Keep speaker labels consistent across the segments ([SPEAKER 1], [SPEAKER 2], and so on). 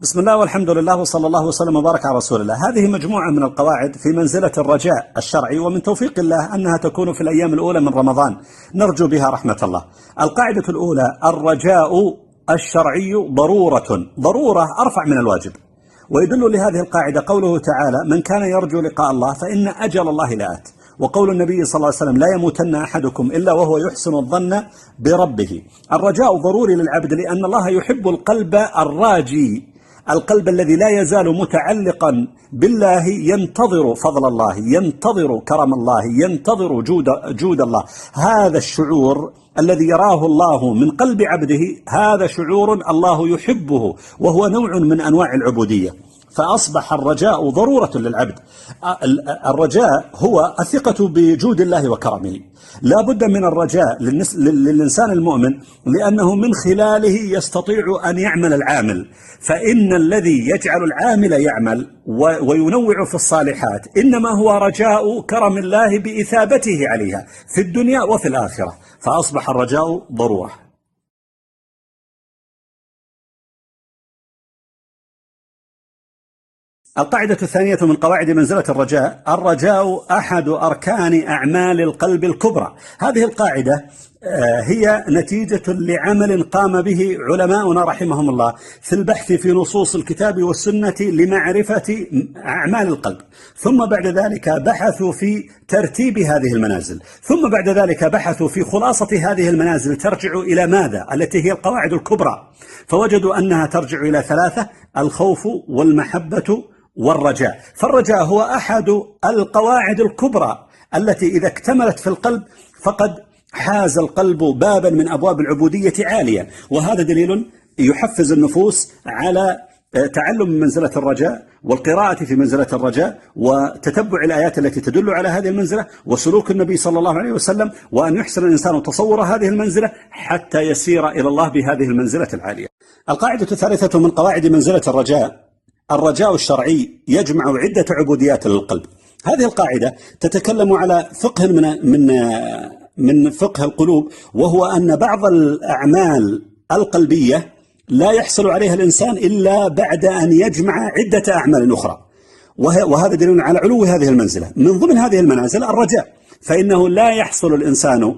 [SPEAKER 1] بسم الله والحمد لله وصلى الله وسلم وبارك على رسول الله. هذه مجموعة من القواعد في منزلة الرجاء الشرعي ومن توفيق الله أنها تكون في الأيام الأولى من رمضان. نرجو بها رحمة الله. القاعدة الأولى الرجاء الشرعي ضرورة. ضرورة أرفع من الواجب. ويدل لهذه القاعدة قوله تعالى من كان يرجو لقاء الله فإن أجل الله لآت وقول النبي صلى الله عليه وسلم لا يموتن أحدكم إلا وهو يحسن الظن بربه. الرجاء ضروري للعبد لأن الله يحب القلب الراجي. القلب الذي لا يزال متعلقا بالله ينتظر فضل الله ينتظر كرم الله ينتظر جود, جود الله. هذا الشعور الذي يراه الله من قلب عبده هذا شعور الله يحبه وهو نوع من أنواع العبودية. فأصبح الرجاء ضرورة للعبد. الرجاء هو الثقة بجود الله وكرمه. لا بد من الرجاء للإنسان المؤمن لأنه من خلاله يستطيع أن يعمل العامل. فإن الذي يجعل العامل يعمل وينوع في الصالحات إنما هو رجاء كرم الله بإثابته عليها في الدنيا وفي الآخرة. فأصبح الرجاء ضرورة. القاعدة الثانية من قواعد منزلة الرجاء الرجاء أحد أركان أعمال القلب الكبرى. هذه القاعدة آه، هي نتيجة لعمل قام به علماؤنا رحمهم الله في البحث في نصوص الكتاب والسنة لمعرفة أعمال القلب. ثم بعد ذلك بحثوا في ترتيب هذه المنازل. ثم بعد ذلك بحثوا في خلاصة هذه المنازل ترجع إلى ماذا؟ التي هي القواعد الكبرى. فوجدوا أنها ترجع إلى ثلاثة. الخوف والمحبة والرجاء. فالرجاء هو أحد القواعد الكبرى التي إذا اكتملت في القلب فقد حاز القلب بابا من أبواب العبودية عالية وهذا دليل يحفز النفوس على تعلم منزلة الرجاء والقراءة في منزلة الرجاء وتتبع الآيات التي تدل على هذه المنزلة وسلوك النبي صلى الله عليه وسلم وأن يحسن الإنسان تصور هذه المنزلة حتى يسير إلى الله بهذه المنزلة العالية. القاعدة الثالثة من قواعد منزلة الرجاء الرجاء الشرعي يجمع عدة عبوديات للقلب. هذه القاعدة تتكلم على فقه من من من فقه القلوب وهو أن بعض الأعمال القلبية لا يحصل عليها الإنسان إلا بعد أن يجمع عدة أعمال أخرى. وهذا دليل على علو هذه المنزلة. من ضمن هذه المنازل الرجاء فإنه لا يحصل الإنسان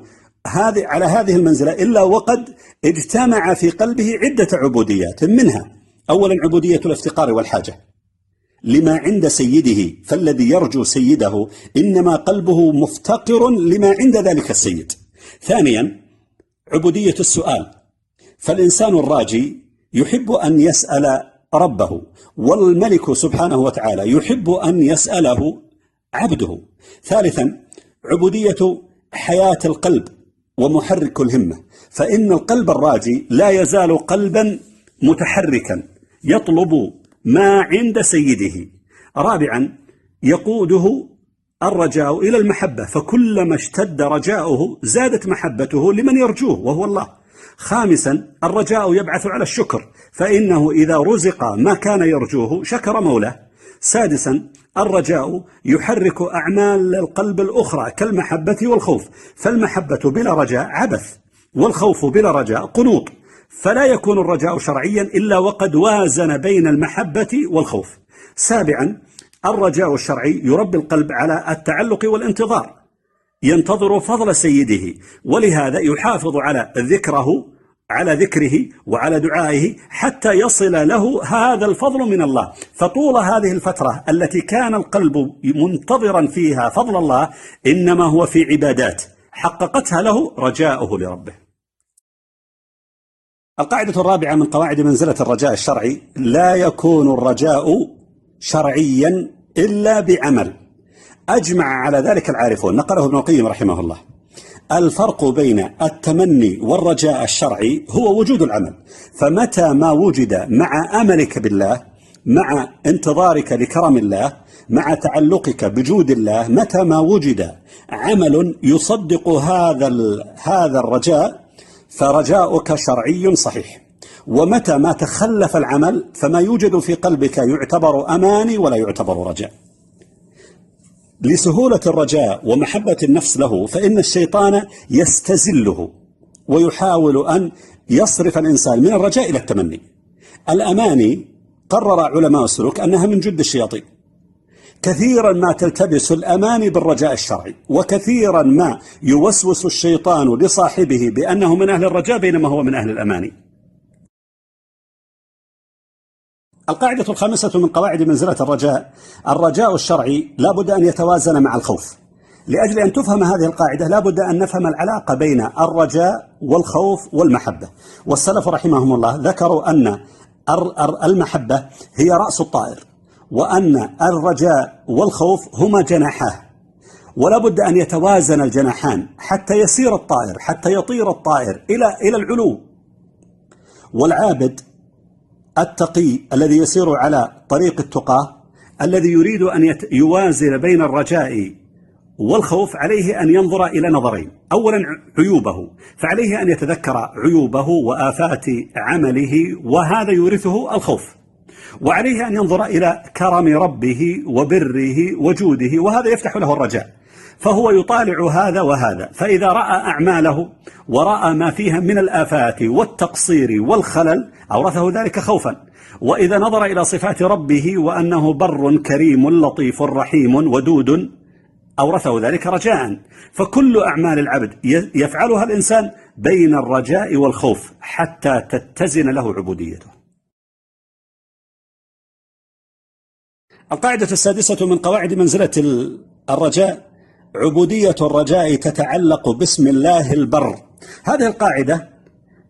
[SPEAKER 1] هذه على هذه المنزلة إلا وقد اجتمع في قلبه عدة عبوديات منها أولا عبودية الافتقار والحاجة. لما عند سيده فالذي يرجو سيده إنما قلبه مفتقر لما عند ذلك السيد. ثانيا عبودية السؤال. فالإنسان الراجي يحب أن يسأل ربه والملك سبحانه وتعالى يحب أن يسأله عبده. ثالثا عبودية حياة القلب. ومحرك الهمة. فإن القلب الراجي لا يزال قلبا متحركا يطلب ما عند سيده. رابعا يقوده الرجاء إلى المحبة فكلما اشتد رجاؤه زادت محبته لمن يرجوه وهو الله. خامسا الرجاء يبعث على الشكر فإنه إذا رزق ما كان يرجوه شكر مولاه. سادسا الرجاء يحرك أعمال القلب الأخرى كالمحبة والخوف. فالمحبة بلا رجاء عبث والخوف بلا رجاء قنوط. فلا يكون الرجاء شرعيا إلا وقد وازن بين المحبة والخوف. سابعا الرجاء الشرعي يربي القلب على التعلق والانتظار. ينتظر فضل سيده ولهذا يحافظ على ذكره على ذكره وعلى دعائه حتى يصل له هذا الفضل من الله. فطول هذه الفترة التي كان القلب منتظرا فيها فضل الله إنما هو في عبادات حققتها له رجاؤه لربه. القاعدة الرابعة من قواعد منزلة الرجاء الشرعي لا يكون الرجاء شرعيا إلا بعمل. أجمع على ذلك العارفون. نقله ابن القيم رحمه الله. الفرق بين التمني والرجاء الشرعي هو وجود العمل. فمتى ما وجد مع أملك بالله مع انتظارك لكرم الله مع تعلقك بجود الله متى ما وجد عمل يصدق هذا هذا الرجاء فرجاؤك شرعي صحيح. ومتى ما تخلف العمل فما يوجد في قلبك يعتبر أماني ولا يعتبر رجاء. لسهولة الرجاء ومحبة النفس له فإن الشيطان يستزله ويحاول أن يصرف الإنسان من الرجاء إلى التمني. الأماني قرر علماء السلوك أنها من جد الشياطين. كثيرا ما تلتبس الأماني بالرجاء الشرعي وكثيرا ما يوسوس الشيطان لصاحبه بأنه من أهل الرجاء بينما هو من أهل الأماني. القاعدة الخامسة من قواعد منزلة الرجاء. الرجاء الشرعي لا بد أن يتوازن مع الخوف. لأجل أن تفهم هذه القاعدة لا بد أن نفهم العلاقة بين الرجاء والخوف والمحبة. والسلف رحمهم الله ذكروا أن المحبة هي رأس الطائر وأن الرجاء والخوف هما جناحاه. ولا بد أن يتوازن الجناحان حتى يسير الطائر حتى يطير الطائر إلى إلى العلو. والعابد التقي الذي يسير على طريق التقى الذي يريد أن يوازن بين الرجاء والخوف عليه أن ينظر إلى نظرين. أولا عيوبه فعليه أن يتذكر عيوبه وآفات عمله وهذا يورثه الخوف. وعليه أن ينظر إلى كرم ربه وبره وجوده وهذا يفتح له الرجاء. فهو يطالع هذا وهذا. فإذا رأى أعماله ورأى ما فيها من الآفات والتقصير والخلل أورثه ذلك خوفا. وإذا نظر إلى صفات ربه وأنه بر كريم لطيف رحيم ودود أورثه ذلك رجاء. فكل أعمال العبد يفعلها الإنسان بين الرجاء والخوف حتى تتزن له عبوديته. القاعدة السادسة من قواعد منزلة الرجاء عبودية الرجاء تتعلق باسم الله البر. هذه القاعدة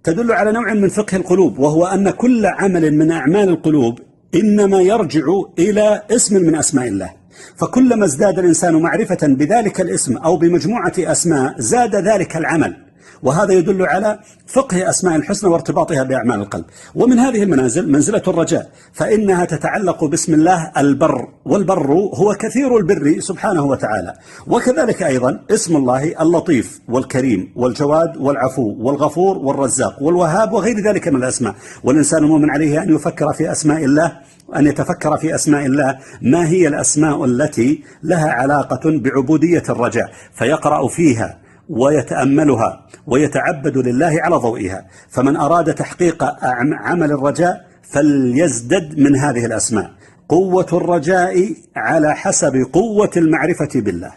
[SPEAKER 1] تدل على نوع من فقه القلوب وهو أن كل عمل من أعمال القلوب إنما يرجع إلى اسم من أسماء الله. فكلما ازداد الإنسان معرفة بذلك الاسم أو بمجموعة أسماء زاد ذلك العمل. وهذا يدل على فقه أسماء الحسنى وارتباطها بأعمال القلب. ومن هذه المنازل منزلة الرجاء فإنها تتعلق باسم الله البر والبر هو كثير البر سبحانه وتعالى. وكذلك أيضا اسم الله اللطيف والكريم والجواد والعفو والغفور والرزاق والوهاب وغير ذلك من الأسماء. والإنسان المؤمن عليه أن يفكر في أسماء الله أن يتفكر في أسماء الله ما هي الأسماء التي لها علاقة بعبودية الرجاء؟ فيقرأ فيها ويتأملها ويتعبد لله على ضوئها. فمن أراد تحقيق عمل الرجاء فليزدد من هذه الأسماء. قوة الرجاء على حسب قوة المعرفة بالله.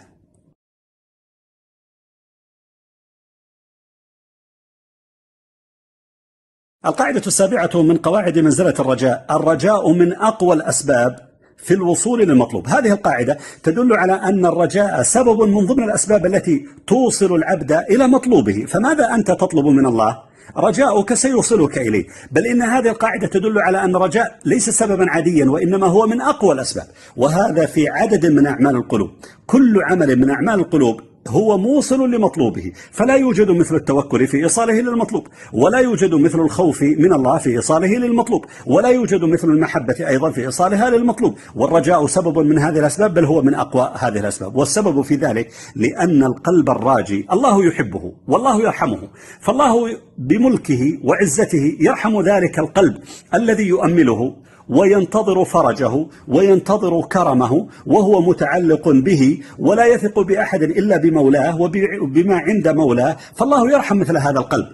[SPEAKER 1] القاعدة السابعة من قواعد منزلة الرجاء. الرجاء من أقوى الأسباب في الوصول للمطلوب هذه القاعدة تدل على أن الرجاء سبب من ضمن الأسباب التي توصل العبد إلى مطلوبه. فماذا أنت تطلب من الله؟ رجاؤك سيوصلك إليه. بل إن هذه القاعدة تدل على أن الرجاء ليس سببا عاديا وإنما هو من أقوى الأسباب. وهذا في عدد من أعمال القلوب. كل عمل من أعمال القلوب هو موصل لمطلوبه فلا يوجد مثل التوكل في إيصاله للمطلوب ولا يوجد مثل الخوف من الله في إيصاله للمطلوب ولا يوجد مثل المحبة أيضا في إيصالها للمطلوب. والرجاء سبب من هذه الأسباب بل هو من أقوى هذه الأسباب. والسبب في ذلك لأن القلب الراجي الله يحبه والله يرحمه فالله بملكه وعزته يرحم ذلك القلب الذي يؤمله. وينتظر فرجه وينتظر كرمه وهو متعلق به ولا يثق بأحد إلا بمولاه وبما عند مولاه فالله يرحم مثل هذا القلب.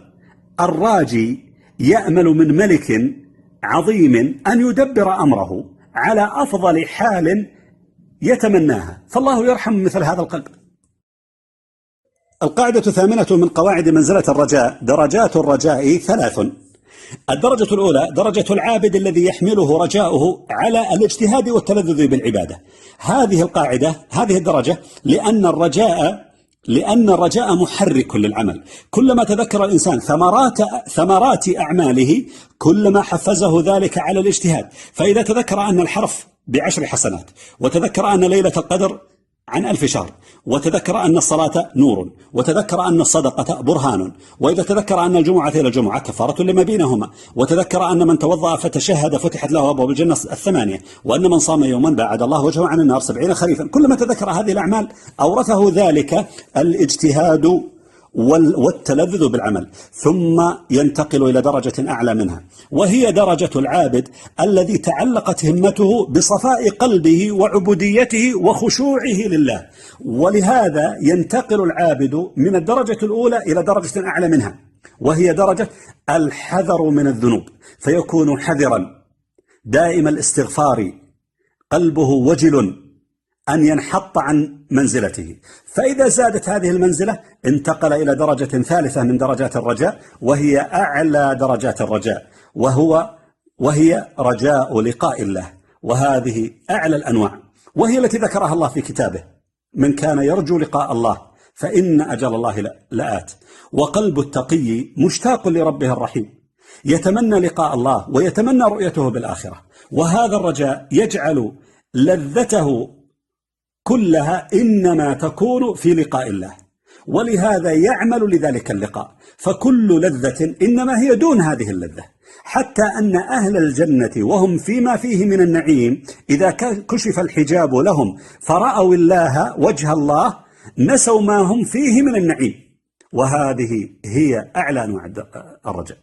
[SPEAKER 1] الراجي يأمل من ملك عظيم أن يدبر أمره على أفضل حال يتمناها. فالله يرحم مثل هذا القلب. القاعدة الثامنة من قواعد منزلة الرجاء درجات الرجاء ثلاث. الدرجة الأولى درجة العابد الذي يحمله رجاؤه على الاجتهاد والتلذذ بالعبادة. هذه القاعدة هذه الدرجة لأن الرجاء لأن الرجاء محرك للعمل. كلما تذكر الإنسان ثمرات ثمرات أعماله كلما حفزه ذلك على الاجتهاد. فإذا تذكر أن الحرف بعشر حسنات وتذكر أن ليلة القدر عن ألف شهر. وتذكر أن الصلاة نور وتذكر أن الصدقة برهان وإذا تذكر أن الجمعة إلى الجمعة كفارة لما بينهما وتذكر أن من توضأ فتشهد فتحت له أبواب الجنة الثمانية وأن من صام يوما بعد الله وجهه عن النار سبعين خريفا. كلما تذكر هذه الأعمال أورثه ذلك الاجتهاد والتلذذ بالعمل ثم ينتقل إلى درجة أعلى منها. وهي درجة العابد الذي تعلقت همته بصفاء قلبه وعبوديته وخشوعه لله. ولهذا ينتقل العابد من الدرجة الأولى إلى درجة أعلى منها وهي درجة الحذر من الذنوب. فيكون حذرا دائم الاستغفار قلبه وجل أن ينحط عن منزلته. فإذا زادت هذه المنزلة انتقل إلى درجة ثالثة من درجات الرجاء وهي أعلى درجات الرجاء وهو وهي رجاء لقاء الله. وهذه أعلى الأنواع. وهي التي ذكرها الله في كتابه. من كان يرجو لقاء الله فإن أجل الله لآت. وقلب التقي مشتاق لربه الرحيم. يتمنى لقاء الله ويتمنى رؤيته بالآخرة. وهذا الرجاء يجعل لذته كلها إنما تكون في لقاء الله. ولهذا يعمل لذلك اللقاء. فكل لذة إنما هي دون هذه اللذة. حتى أن أهل الجنة وهم فيما فيه من النعيم إذا كشف الحجاب لهم فرأوا الله وجه الله نسوا ما هم فيه من النعيم. وهذه هي أعلى أنواع الرجاء.